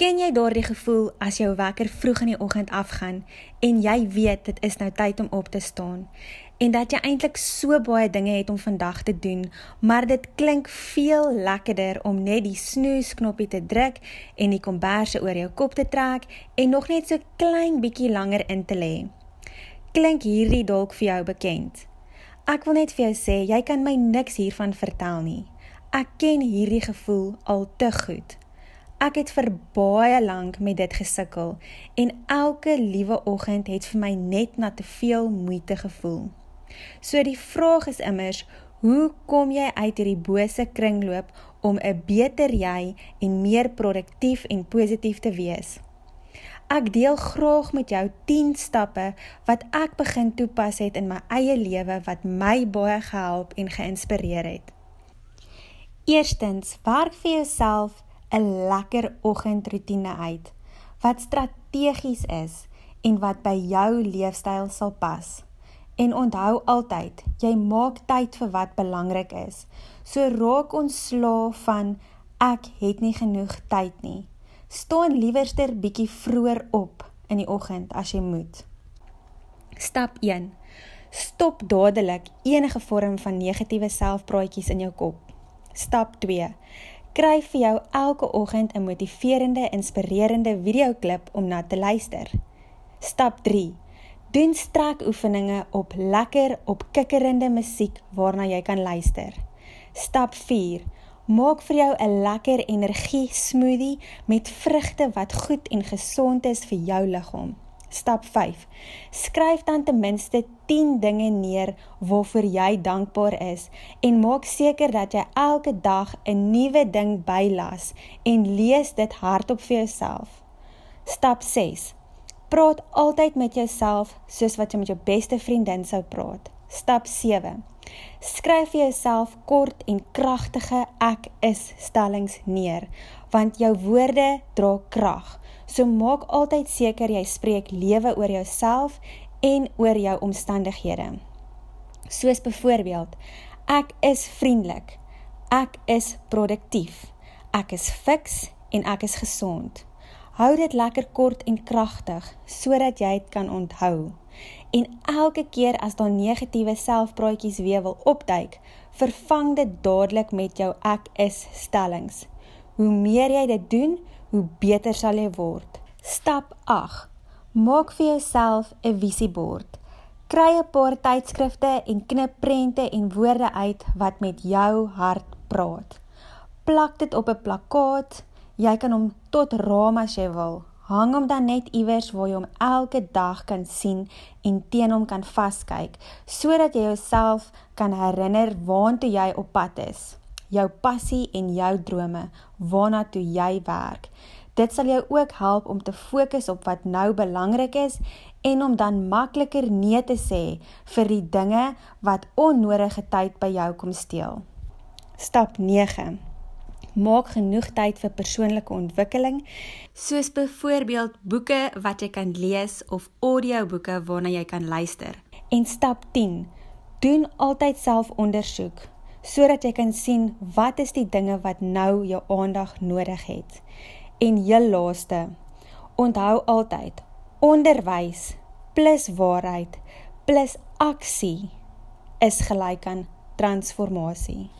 Ken jy daardie gevoel as jou wekker vroeg in die oggend afgaan en jy weet dit is nou tyd om op te staan en dat jy eintlik so baie dinge het om vandag te doen, maar dit klink veel lekkerder om net die snooze knoppie te druk en die komberse oor jou kop te trek en nog net so klein bietjie langer in te lê. Klink hierdie dalk vir jou bekend? Ek wil net vir jou sê, jy kan my niks hiervan vertel nie. Ek ken hierdie gevoel al te goed. Ek het vir baie lank met dit gesukkel en elke liewe oggend het vir my net na te veel moeite gevoel. So die vraag is immers, hoe kom jy uit hierdie bose kringloop om 'n beter jy en meer produktief en positief te wees? Ek deel graag met jou 10 stappe wat ek begin toepas het in my eie lewe wat my baie gehelp en geïnspireer het. Eerstens, werk vir jouself 'n lekker oggendroetine uit wat strategies is en wat by jou leefstyl sal pas. En onthou altyd, jy maak tyd vir wat belangrik is. So raak ontslae van ek het nie genoeg tyd nie. Staan liewerster bietjie vroeër op in die oggend as jy moet. Stap 1. Stop dadelik enige vorm van negatiewe selfpraatjies in jou kop. Stap 2 kry vir jou elke oggend 'n motiverende, inspirerende videoklip om na te luister. Stap 3. Doen strekoefeninge op lekker opkikkerende musiek waarna jy kan luister. Stap 4. Maak vir jou 'n lekker energie smoothie met vrugte wat goed en gesond is vir jou liggaam. Stap 5. Skryf dan ten minste 10 dinge neer waarvoor jy dankbaar is en maak seker dat jy elke dag 'n nuwe ding bylas en lees dit hardop vir jouself. Stap 6. Praat altyd met jouself soos wat jy met jou beste vriendin sou praat. Stap 7. Skryf vir jouself kort en kragtige ek is stellings neer want jou woorde dra krag. So maak altyd seker jy spreek lewe oor jouself en oor jou omstandighede. Soos byvoorbeeld, ek is vriendelik. Ek is produktief. Ek is fiks en ek is gesond. Hou dit lekker kort en kragtig sodat jy dit kan onthou. En elke keer as daar negatiewe selfpraatjies weer wil opduik, vervang dit dadelik met jou ek is stellings. Hoe meer jy dit doen, hoe beter sal jy word. Stap 8. Maak vir jouself 'n visiebord. Kry 'n paar tydskrifte en knip prente en woorde uit wat met jou hart praat. Plak dit op 'n plakkaat. Jy kan hom tot raam as jy wil. Hang hom dan net iewers waar jy hom elke dag kan sien en teen hom kan vaskyk, sodat jy jouself kan herinner waantoe jy op pad is jou passie en jou drome waarna toe jy werk. Dit sal jou ook help om te fokus op wat nou belangrik is en om dan makliker nee te sê vir die dinge wat onnodige tyd by jou kom steel. Stap 9. Maak genoeg tyd vir persoonlike ontwikkeling, soos byvoorbeeld boeke wat jy kan lees of audioboeke waarna jy kan luister. En stap 10. Doen altyd selfondersoek sodat jy kan sien wat is die dinge wat nou jou aandag nodig het. En heel laaste, onthou altyd, onderwys plus waarheid plus aksie is gelyk aan transformasie.